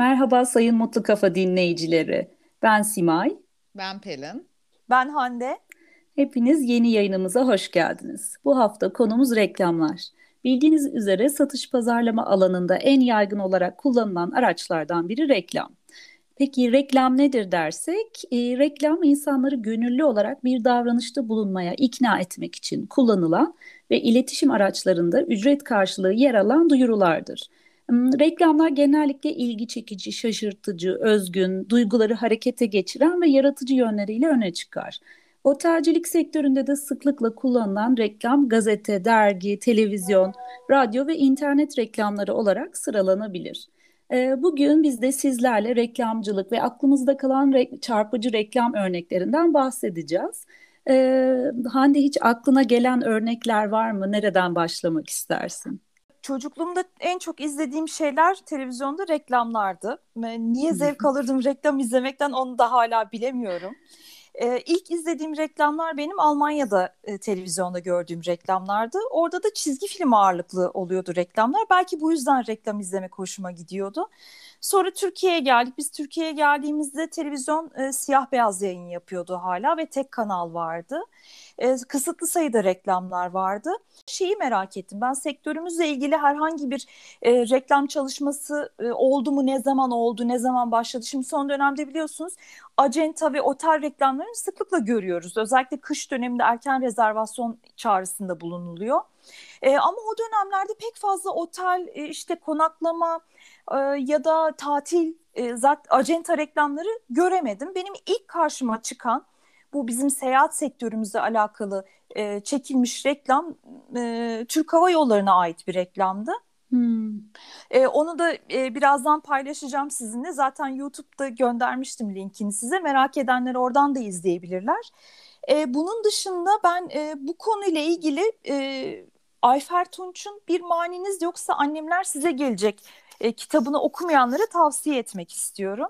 Merhaba Sayın Mutlu Kafa dinleyicileri. Ben Simay. Ben Pelin. Ben Hande. Hepiniz yeni yayınımıza hoş geldiniz. Bu hafta konumuz reklamlar. Bildiğiniz üzere satış pazarlama alanında en yaygın olarak kullanılan araçlardan biri reklam. Peki reklam nedir dersek, e, reklam insanları gönüllü olarak bir davranışta bulunmaya ikna etmek için kullanılan ve iletişim araçlarında ücret karşılığı yer alan duyurulardır. Hmm, reklamlar genellikle ilgi çekici, şaşırtıcı, özgün, duyguları harekete geçiren ve yaratıcı yönleriyle öne çıkar. Otelcilik sektöründe de sıklıkla kullanılan reklam gazete, dergi, televizyon, radyo ve internet reklamları olarak sıralanabilir. Ee, bugün biz de sizlerle reklamcılık ve aklımızda kalan re çarpıcı reklam örneklerinden bahsedeceğiz. Ee, Hande hiç aklına gelen örnekler var mı? Nereden başlamak istersin? Çocukluğumda en çok izlediğim şeyler televizyonda reklamlardı. Niye zevk alırdım reklam izlemekten onu da hala bilemiyorum. Ee, ilk izlediğim reklamlar benim Almanya'da e, televizyonda gördüğüm reklamlardı. Orada da çizgi film ağırlıklı oluyordu reklamlar. Belki bu yüzden reklam izlemek hoşuma gidiyordu. Sonra Türkiye'ye geldik. Biz Türkiye'ye geldiğimizde televizyon e, siyah beyaz yayın yapıyordu hala ve tek kanal vardı. E, kısıtlı sayıda reklamlar vardı. Şeyi merak ettim. Ben sektörümüzle ilgili herhangi bir e, reklam çalışması e, oldu mu? Ne zaman oldu? Ne zaman başladı? Şimdi son dönemde biliyorsunuz acenta ve otel reklamlarını sıklıkla görüyoruz. Özellikle kış döneminde erken rezervasyon çağrısında bulunuluyor. E, ama o dönemlerde pek fazla otel, e, işte konaklama e, ya da tatil e, zaten acenta reklamları göremedim. Benim ilk karşıma çıkan bu bizim seyahat sektörümüzle alakalı e, çekilmiş reklam e, Türk Hava Yolları'na ait bir reklamdı. Hmm. E, onu da e, birazdan paylaşacağım sizinle. Zaten YouTube'da göndermiştim linkini size. Merak edenler oradan da izleyebilirler. E, bunun dışında ben e, bu konuyla ilgili e, Ayfer Tunç'un Bir Maniniz Yoksa Annemler Size Gelecek e, kitabını okumayanlara tavsiye etmek istiyorum.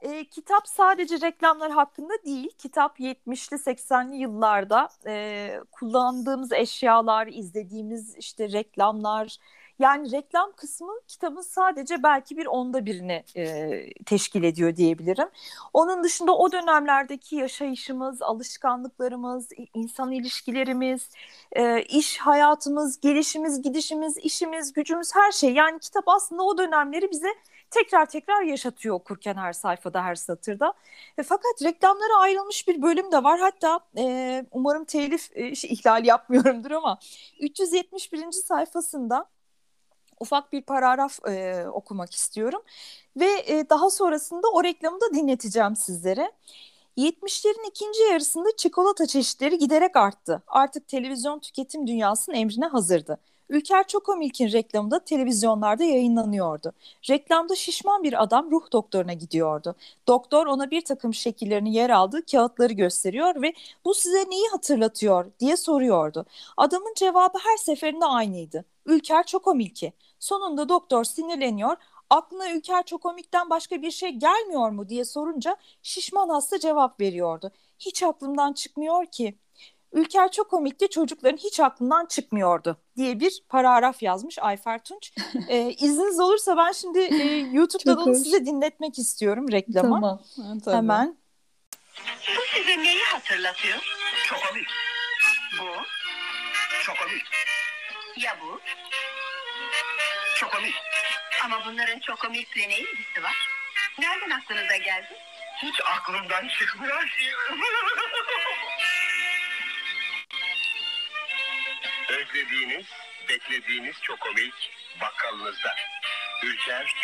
E, kitap sadece reklamlar hakkında değil. Kitap 70'li 80'li yıllarda e, kullandığımız eşyalar, izlediğimiz işte reklamlar, yani reklam kısmı kitabın sadece belki bir onda birini e, teşkil ediyor diyebilirim. Onun dışında o dönemlerdeki yaşayışımız, alışkanlıklarımız, insan ilişkilerimiz, e, iş hayatımız, gelişimiz, gidişimiz, işimiz, gücümüz her şey. Yani kitap aslında o dönemleri bize tekrar tekrar yaşatıyor okurken her sayfada, her satırda. E, fakat reklamlara ayrılmış bir bölüm de var. Hatta e, umarım telif e, ihlal yapmıyorumdur ama 371. sayfasında ufak bir paragraf e, okumak istiyorum. Ve e, daha sonrasında o reklamı da dinleteceğim sizlere. 70'lerin ikinci yarısında çikolata çeşitleri giderek arttı. Artık televizyon tüketim dünyasının emrine hazırdı. Ülker Çokomilk'in reklamı da televizyonlarda yayınlanıyordu. Reklamda şişman bir adam ruh doktoruna gidiyordu. Doktor ona bir takım şekillerini yer aldığı kağıtları gösteriyor ve bu size neyi hatırlatıyor diye soruyordu. Adamın cevabı her seferinde aynıydı. Ülker Çokomilki. Sonunda doktor sinirleniyor. Aklına Ülker Çokomik'ten başka bir şey gelmiyor mu diye sorunca şişman hasta cevap veriyordu. Hiç aklımdan çıkmıyor ki. Ülker çok komikti çocukların hiç aklından çıkmıyordu diye bir paragraf yazmış Ayfer Tunç. ee, izniniz olursa ben şimdi e, YouTube'dan onu size dinletmek istiyorum reklamı. Tamam. Ha, Hemen. Bu size neyi hatırlatıyor? Çokomik. Bu. Çokomik. Ya bu? Çokomik. Ama bunların çokomikle ne ilgisi var? Nereden aklınıza geldi? Hiç aklımdan çıkmıyor ki. Özlediğiniz, beklediğiniz çokomilk bakkalınızda. Ülker.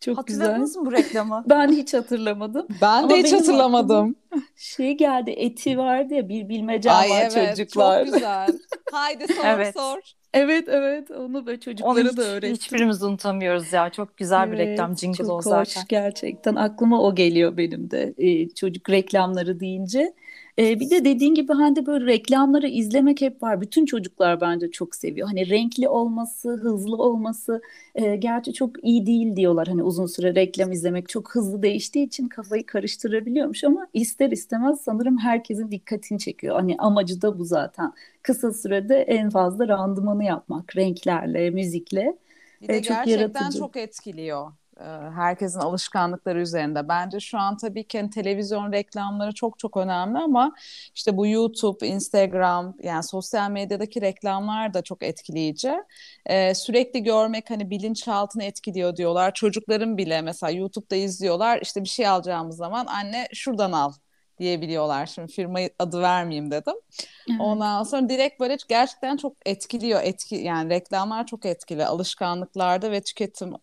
Çok Hatırladınız güzel. mı bu reklamı? Ben hiç hatırlamadım. Ben Ama de hiç benim hatırlamadım. Şey geldi eti vardı ya bir bilmecem Ay var evet çocuklar. çok güzel. Haydi sor Evet. sor. Evet evet onu böyle Onu çocuklara hiç, da öğrettim. hiçbirimiz unutamıyoruz ya. Çok güzel bir Evet, reklam jingle çok o hoş zaten. gerçekten aklıma o geliyor benim de e, çocuk reklamları deyince. Ee, bir de dediğin gibi hani böyle reklamları izlemek hep var. Bütün çocuklar bence çok seviyor. Hani renkli olması, hızlı olması. E, gerçi çok iyi değil diyorlar. Hani uzun süre reklam izlemek çok hızlı değiştiği için kafayı karıştırabiliyormuş ama ister istemez sanırım herkesin dikkatini çekiyor. Hani amacı da bu zaten. Kısa sürede en fazla randımanı yapmak renklerle, müzikle. Bir de E, çok gerçekten yaratıcı. çok etkiliyor herkesin alışkanlıkları üzerinde. Bence şu an tabii ki hani televizyon reklamları çok çok önemli ama işte bu YouTube, Instagram yani sosyal medyadaki reklamlar da çok etkileyici. E, sürekli görmek hani bilinçaltını etkiliyor diyorlar. Çocukların bile mesela YouTube'da izliyorlar işte bir şey alacağımız zaman anne şuradan al diyebiliyorlar. Şimdi firma adı vermeyeyim dedim. Evet. Ondan sonra direkt böyle gerçekten çok etkiliyor. Etki yani reklamlar çok etkili alışkanlıklarda ve tüketim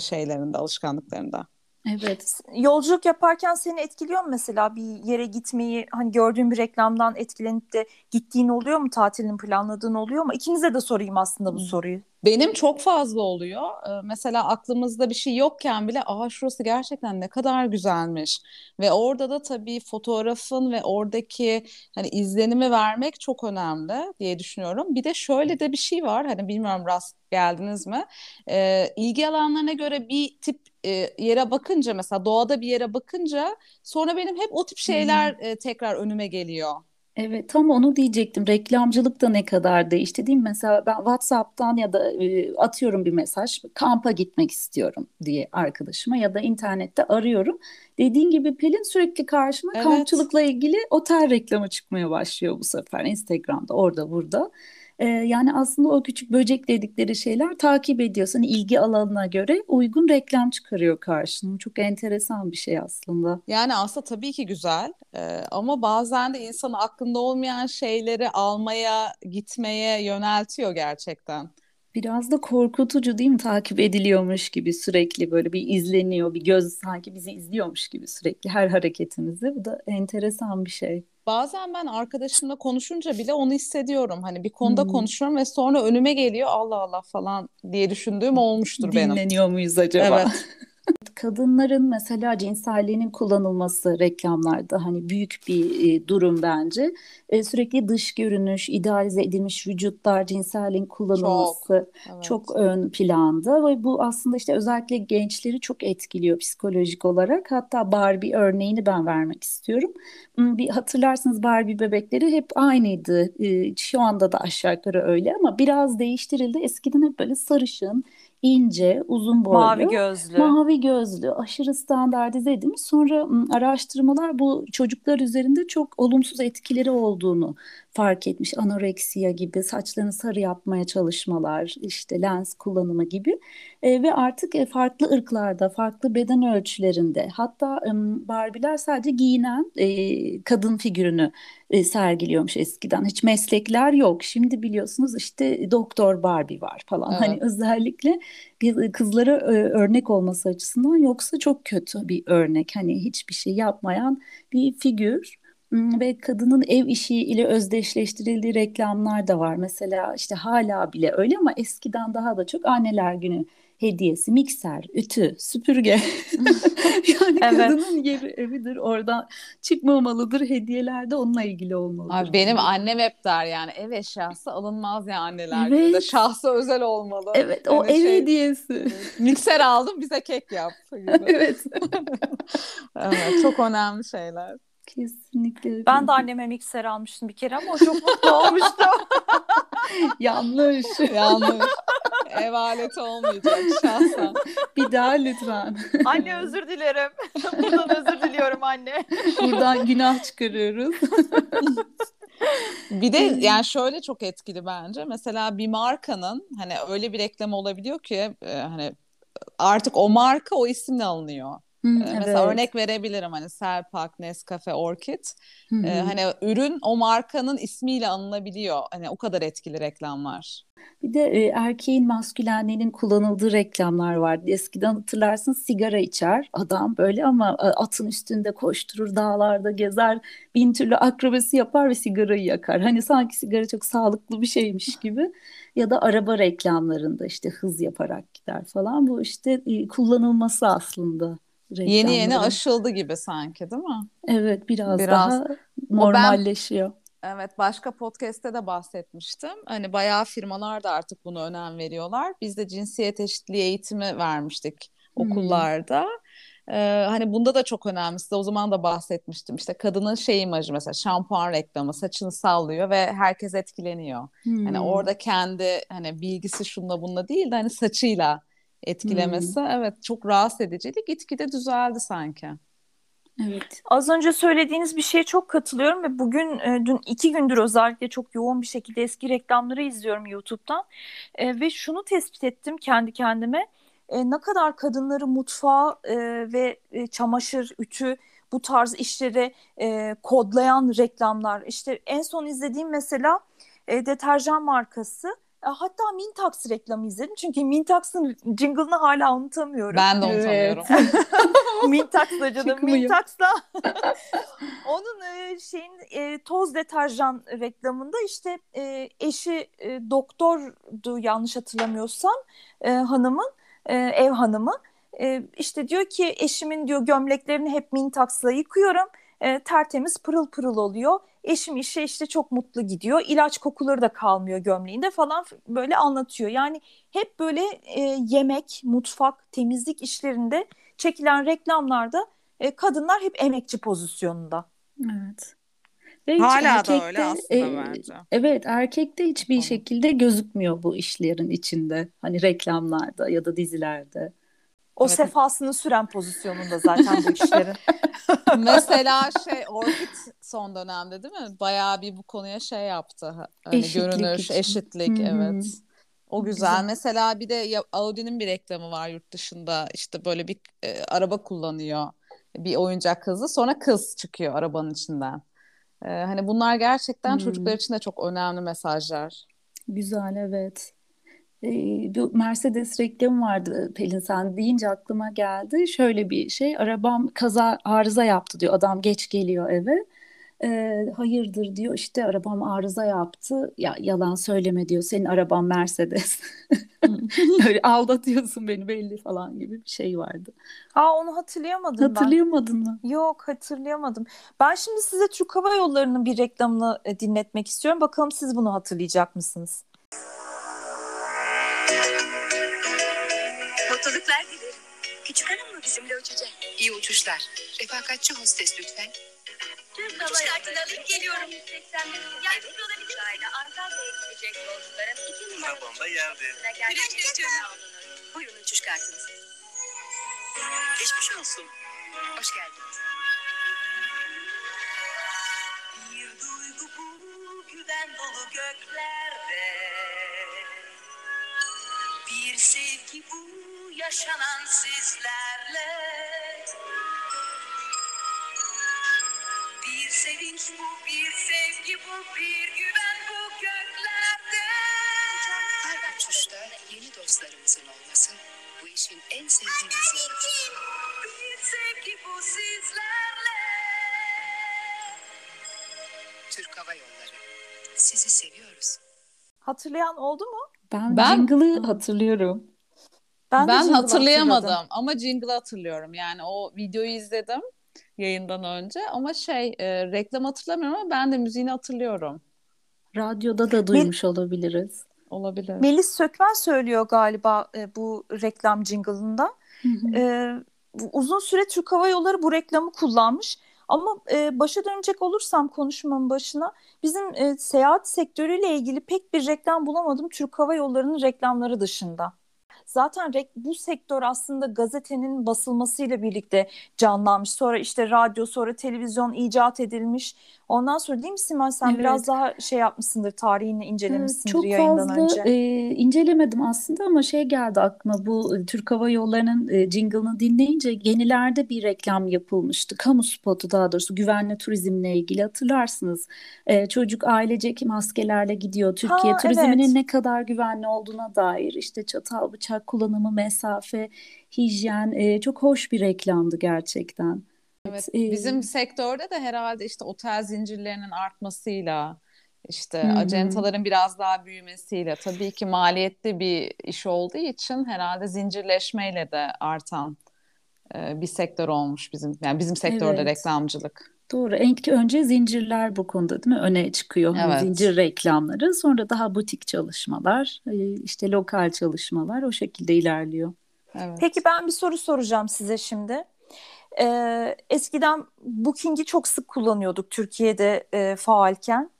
şeylerinde, alışkanlıklarında. Evet. Yolculuk yaparken seni etkiliyor mu mesela bir yere gitmeyi hani gördüğün bir reklamdan etkilenip de gittiğin oluyor mu tatilini planladığın oluyor mu? İkinize de sorayım aslında bu soruyu. Benim çok fazla oluyor. Ee, mesela aklımızda bir şey yokken bile aa şurası gerçekten ne kadar güzelmiş. Ve orada da tabii fotoğrafın ve oradaki hani izlenimi vermek çok önemli diye düşünüyorum. Bir de şöyle de bir şey var. Hani bilmiyorum rast geldiniz mi? Ee, ilgi alanlarına göre bir tip e, yere bakınca mesela doğada bir yere bakınca sonra benim hep o tip şeyler e, tekrar önüme geliyor. Evet tam onu diyecektim. Reklamcılık da ne kadar değişti değil mi? Mesela ben WhatsApp'tan ya da e, atıyorum bir mesaj kampa gitmek istiyorum diye arkadaşıma ya da internette arıyorum. Dediğin gibi Pelin sürekli karşıma Evet. kampçılıkla ilgili otel reklamı çıkmaya başlıyor bu sefer Instagram'da orada burada. E, yani aslında o küçük böcek dedikleri şeyler takip ediyorsun. ilgi alanına göre uygun reklam çıkarıyor karşına. Çok enteresan bir şey aslında. Yani aslında tabii ki güzel Ee, ama bazen de insanın aklında olmayan şeyleri almaya, gitmeye yöneltiyor gerçekten. Biraz da korkutucu değil mi? Takip ediliyormuş gibi sürekli böyle bir izleniyor, bir göz sanki bizi izliyormuş gibi sürekli her hareketimizi. Bu da enteresan bir şey. Bazen ben arkadaşımla konuşunca bile onu hissediyorum. Hani bir konuda Hmm. konuşuyorum ve sonra önüme geliyor Allah Allah falan diye düşündüğüm olmuştur benim. Dinleniyor muyuz acaba? Evet. Kadınların mesela cinselliğinin kullanılması reklamlarda hani büyük bir e, durum bence. E, sürekli dış görünüş, idealize edilmiş vücutlar, cinselliğin kullanılması Evet. çok ön planda ve bu aslında işte özellikle gençleri çok etkiliyor psikolojik olarak. Hatta Barbie örneğini ben vermek istiyorum. Hmm, Bir hatırlarsınız Barbie bebekleri hep aynıydı. E, Şu anda da aşağı yukarı öyle ama biraz değiştirildi. Eskiden hep böyle sarışın, ince, uzun boylu. Mavi gözlü. Mavi gözlü, aşırı standartize edilmiş. Sonra araştırmalar bu çocuklar üzerinde çok olumsuz etkileri olduğunu fark etmiş. Anoreksiya gibi, saçlarını sarı yapmaya çalışmalar, işte lens kullanımı gibi. E, ve artık e, farklı ırklarda, farklı beden ölçülerinde, hatta e, Barbie'ler sadece giyinen e, kadın figürünü e, sergiliyormuş eskiden. Hiç meslekler yok. Şimdi biliyorsunuz işte Doktor Barbie var falan. Hani Evet. özellikle bir kızlara e, örnek olması açısından yoksa çok kötü bir örnek. Hani hiçbir şey yapmayan bir figür. Hmm, Ve kadının ev işiyle özdeşleştirildiği reklamlar da var. Mesela işte hala bile öyle ama eskiden daha da çok anneler günü hediyesi, mikser, ütü, süpürge. Yani Evet. kadının yeri evidir. Oradan çıkmamalıdır. Hediyeler de onunla ilgili olmalıdır. Abi benim annem hep der yani ev eşyası alınmaz ya anneler. Evet. Şahsı özel olmalı. Evet, o Hani ev şey, hediyesi. mikser aldım bize kek yap. Evet. Evet, çok önemli şeyler. Kesinlikle. Ben de anneme mikser almıştım bir kere ama o çok mutlu olmuştu. Yanlış. Yanlış. Ev aleti olmayacak şahsen. Bir daha lütfen. Anne özür dilerim. Buradan özür diliyorum anne. Buradan günah çıkarıyoruz. Bir de yani şöyle çok etkili bence. Mesela bir markanın hani öyle bir reklam olabiliyor ki e, hani artık o marka o isimle alınıyor. Hı, E, Mesela evet. örnek verebilirim hani Selpak, Nescafe, Orchid. Hı E, hı. hani ürün o markanın ismiyle anılabiliyor. Hani o kadar etkili reklamlar. Bir de e, erkeğin maskülenliğinin kullanıldığı reklamlar vardı. Eskiden hatırlarsın sigara içer adam böyle ama e, atın üstünde koşturur, dağlarda gezer, bin türlü akrobasi yapar ve sigarayı yakar. Hani sanki sigara çok sağlıklı bir şeymiş gibi. Ya da araba reklamlarında işte hız yaparak gider falan. Bu işte e, kullanılması aslında Yeni yeni aşıldı gibi sanki değil mi? Evet biraz, biraz daha normalleşiyor. Ben, evet başka podcast'te de bahsetmiştim. Hani bayağı firmalar da artık buna önem veriyorlar. Biz de cinsiyet eşitliği eğitimi vermiştik hmm. okullarda. Ee, hani bunda da çok önemli. Size o zaman da bahsetmiştim. İşte kadının şey imajı mesela şampuan reklamı saçını sallıyor ve herkes etkileniyor. Hmm. Hani orada kendi hani bilgisi şunla bununla değil de hani saçıyla etkilemesi hmm. evet çok rahatsız ediciydi. Gitgide düzeldi sanki. Evet. Az önce söylediğiniz bir şeye çok katılıyorum ve bugün e, dün iki gündür özellikle çok yoğun bir şekilde eski reklamları izliyorum YouTube'dan e, ve şunu tespit ettim kendi kendime e, ne kadar kadınları mutfağa e, ve e, çamaşır, ütü bu tarz işleri e, kodlayan reklamlar. İşte en son izlediğim mesela e, deterjan markası. E, hatta Mintax reklamı izledim. Çünkü Mintax'ın jingle'ını hala unutamıyorum. Ben de unutamıyorum. Evet. Mintax'la canım. Mintax'la. Onun e, şeyin e, toz deterjan reklamında işte eşi doktordu yanlış hatırlamıyorsam hanımın ev hanımı. İşte diyor ki eşimin diyor gömleklerini hep Mintax'la yıkıyorum. Tertemiz pırıl pırıl oluyor. Eşim işe işte çok mutlu gidiyor. İlaç kokuları da kalmıyor gömleğinde falan böyle anlatıyor. Yani hep böyle e, yemek, mutfak, temizlik işlerinde çekilen reklamlarda e, kadınlar hep emekçi pozisyonunda. Evet. Ve Hala da öyle aslında e, bence. Evet erkekte hiçbir tamam. şekilde gözükmüyor bu işlerin içinde. Hani reklamlarda ya da dizilerde. O evet. sefasını süren pozisyonunda zaten bu işlerin. Mesela şey Orbit son dönemde değil mi? Bayağı bir bu konuya şey yaptı. Hani eşitlik görünür, için. eşitlik Hı-hı. evet. O güzel. güzel. Mesela bir de Audi'nin bir reklamı var yurt dışında. İşte böyle bir e, araba kullanıyor. Bir oyuncak kızı. Sonra kız çıkıyor arabanın içinden. Ee, hani bunlar gerçekten hmm. çocuklar için de çok önemli mesajlar. Güzel evet. Ee, Mercedes reklamı vardı Pelin sen deyince aklıma geldi. Şöyle bir şey arabam kaza arıza yaptı diyor adam geç geliyor eve. E, hayırdır diyor işte arabam arıza yaptı. Ya yalan söyleme diyor. Senin araban Mercedes. Öyle aldatıyorsun beni belli falan gibi bir şey vardı. Aa onu hatırlayamadım Hatırlayamadın ben. mı? Yok hatırlayamadım. Ben şimdi size Türk Hava Yolları'nın bir reklamını e, dinletmek istiyorum. Bakalım siz bunu hatırlayacak mısınız? Uçuşlar. Refakatçi hostes lütfen. Türk Hava Yolları alayım geliyorum. 181 yardımcı olabilir? Antalya'ya gidecek yolcuların iki numaralı Arabamda yerde. Güneş Buyurun uçuş kartınız. Geçmiş olsun. Hoş geldiniz. Bir duygu bu güven dolu göklerde. Bir sevgi bu yaşanan sizlerle. Sevinç bu, bir sevgi bu, bir güven bu göklerde. Her uçuşta yeni dostlarımızın olması bu işin en sevdiğimiz yanıdır. Bir sevgi bu sizlerle. Türk Hava Yolları. Sizi seviyoruz. Hatırlayan oldu mu? Ben, ben jingle'ı hatırlıyorum. Ben, ben hatırlayamadım ama jingle'ı hatırlıyorum. Yani o videoyu izledim yayından önce ama şey e, reklam hatırlamıyorum ama ben de müziğini hatırlıyorum. Radyoda da duymuş Mel- olabiliriz. Olabilir. Melis Sökmen söylüyor galiba e, bu reklam jingle'ında. E, uzun süre Türk Hava Yolları bu reklamı kullanmış. Ama e, başa dönecek olursam konuşmamın başına bizim e, seyahat sektörüyle ilgili pek bir reklam bulamadım Türk Hava Yolları'nın reklamları dışında. Zaten bu sektör aslında gazetenin basılmasıyla birlikte canlanmış. Sonra işte radyo, sonra televizyon icat edilmiş. Ondan sonra değil mi Simay sen evet. biraz daha şey yapmışsındır, tarihini incelemişsindir Çok yayından fazla, önce. E, incelemedim aslında ama şey geldi aklıma bu e, Türk Hava Yolları'nın e, jingle'ını dinleyince yenilerde bir reklam yapılmıştı. Kamu spotu daha doğrusu güvenli turizmle ilgili hatırlarsınız. E, çocuk ailecek maskelerle gidiyor. Türkiye ha, turizminin evet. ne kadar güvenli olduğuna dair işte çatal bıçak kullanımı, mesafe, hijyen e, çok hoş bir reklamdı gerçekten. Evet, bizim sektörde de herhalde işte otel zincirlerinin artmasıyla işte Hı-hı. acentaların biraz daha büyümesiyle tabii ki maliyetli bir iş olduğu için herhalde zincirleşmeyle de artan e, bir sektör olmuş bizim yani bizim sektörde Evet. reklamcılık. Doğru. Önce zincirler bu konuda değil mi? Öne çıkıyor. Evet. zincir reklamları. Sonra daha butik çalışmalar, e, işte lokal çalışmalar o şekilde ilerliyor. Evet. Peki ben bir soru soracağım size şimdi. Ee, eskiden Booking'i çok sık kullanıyorduk Türkiye'de e, faalken.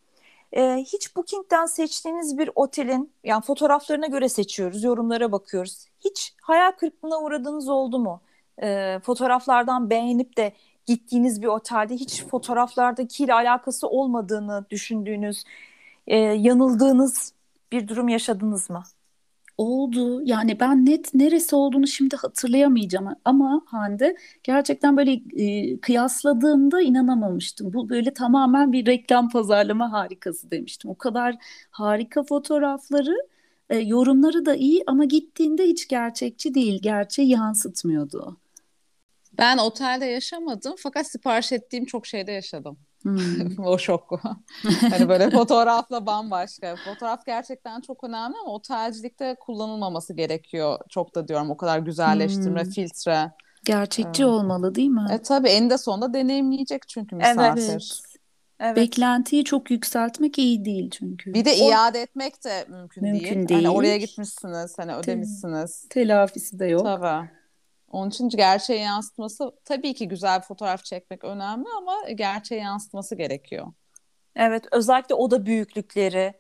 Ee, hiç Booking'den seçtiğiniz bir otelin, yani fotoğraflarına göre seçiyoruz, yorumlara bakıyoruz. Hiç hayal kırıklığına uğradığınız oldu mu? Ee, fotoğraflardan beğenip de gittiğiniz bir otelde hiç fotoğraflardakiyle alakası olmadığını düşündüğünüz, e, yanıldığınız bir durum yaşadınız mı? Oldu. Yani ben net neresi olduğunu şimdi hatırlayamayacağım ama Hande gerçekten böyle e, kıyasladığımda inanamamıştım. Bu böyle tamamen bir reklam pazarlama harikası demiştim. O kadar harika fotoğrafları, e, yorumları da iyi ama gittiğinde hiç gerçekçi değil, gerçeği yansıtmıyordu. Ben otelde yaşamadım fakat sipariş ettiğim çok şeyde yaşadım. Hmm. O şok. Hani böyle fotoğrafla bambaşka. Fotoğraf gerçekten çok önemli ama otelcilikte kullanılmaması gerekiyor. Çok da diyorum o kadar güzelleştirme, Hmm. filtre. Gerçekçi Evet. olmalı değil mi? E tabii eninde sonunda deneyimleyecek çünkü misafir. Evet. Evet. Beklentiyi çok yükseltmek iyi değil çünkü. Bir de O- iade etmek de mümkün, Mümkün değil. değil. Hani oraya gitmişsiniz, hani ödemişsiniz. Telafisi de yok. Tabii. Onun için gerçeği yansıtması tabii ki güzel bir fotoğraf çekmek önemli ama gerçeği yansıtması gerekiyor. Evet, özellikle oda büyüklükleri,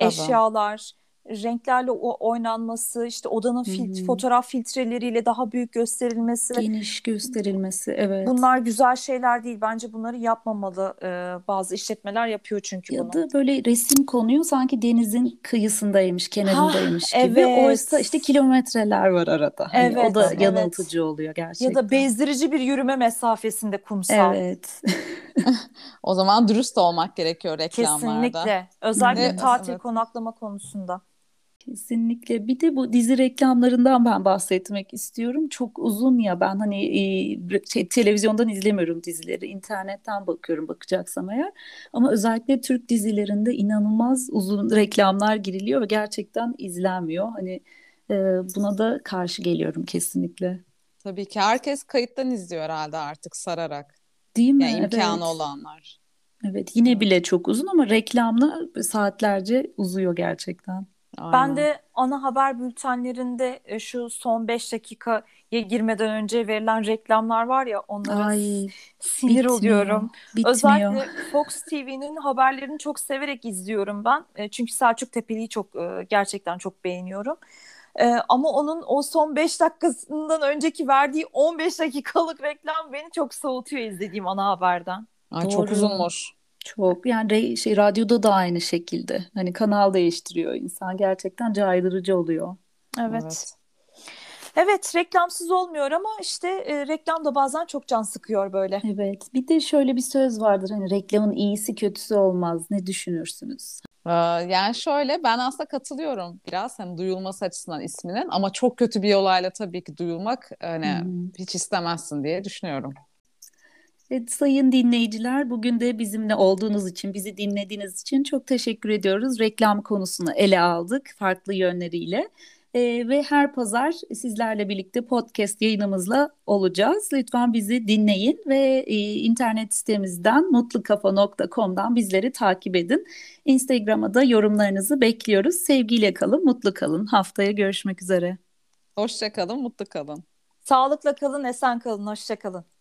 Tabii. eşyalar, renklerle o oynanması, işte odanın fil- fotoğraf filtreleriyle daha büyük gösterilmesi. Geniş gösterilmesi, evet. Bunlar güzel şeyler değil. Bence bunları yapmamalı. Ee, bazı işletmeler yapıyor çünkü Ya bunu. da böyle resim konuyor sanki denizin kıyısındaymış, kenarındaymış Ha, gibi. evet. Oysa işte kilometreler var arada. Hani Evet, o da evet. yanıltıcı oluyor Ya gerçekten. da bezdirici bir yürüme mesafesinde kumsal. Evet. O zaman dürüst olmak gerekiyor reklamlarda. Kesinlikle. Özellikle Evet, tatil evet. konaklama konusunda. Kesinlikle. Bir de bu dizi reklamlarından ben bahsetmek istiyorum. Çok uzun ya ben hani e, şey, televizyondan izlemiyorum dizileri. internetten bakıyorum bakacaksam eğer. Ama özellikle Türk dizilerinde inanılmaz uzun reklamlar giriliyor ve gerçekten izlenmiyor. Hani e, buna da karşı geliyorum kesinlikle. Tabii ki herkes kayıttan izliyor herhalde artık sararak. Değil mi? Yani imkanı Evet. olanlar. Evet, yine bile çok uzun ama reklamla saatlerce uzuyor gerçekten. Ben Aynen. de ana haber bültenlerinde e, şu son 5 dakikaya girmeden önce verilen reklamlar var ya onlara Ay, sinir bitmiyor, oluyorum. bitmiyor. Özellikle Fox TV'nin haberlerini çok severek izliyorum ben. E, Çünkü Selçuk Tepeli'yi çok e, gerçekten çok beğeniyorum. Ama onun o son 5 dakikasından önceki verdiği 15 dakikalık reklam beni çok soğutuyor izlediğim ana haberden. Ay, çok uzunmuş. Çok yani re- şey radyoda da aynı şekilde. Hani kanal değiştiriyor insan. Gerçekten caydırıcı oluyor. Evet. Evet. Evet, reklamsız olmuyor ama işte e, reklam da bazen çok can sıkıyor böyle. Evet. Bir de şöyle bir söz vardır. Hani reklamın iyisi kötüsü olmaz. Ne düşünürsünüz? Ee, Yani şöyle ben aslında katılıyorum biraz hani duyulması açısından isminin ama çok kötü bir olayla tabii ki duyulmak hani hı. hiç istemezsin diye düşünüyorum. Evet, sayın dinleyiciler, bugün de bizimle olduğunuz için, bizi dinlediğiniz için çok teşekkür ediyoruz. Reklam konusunu ele aldık farklı yönleriyle. Ee, ve her pazar sizlerle birlikte podcast yayınımızla olacağız. Lütfen bizi dinleyin ve e, internet sitemizden mutlukafa.com'dan bizleri takip edin. Instagram'a da yorumlarınızı bekliyoruz. Sevgiyle kalın, mutlu kalın. Haftaya görüşmek üzere. Hoşça kalın, mutlu kalın. Sağlıkla kalın, esen kalın, hoşça kalın.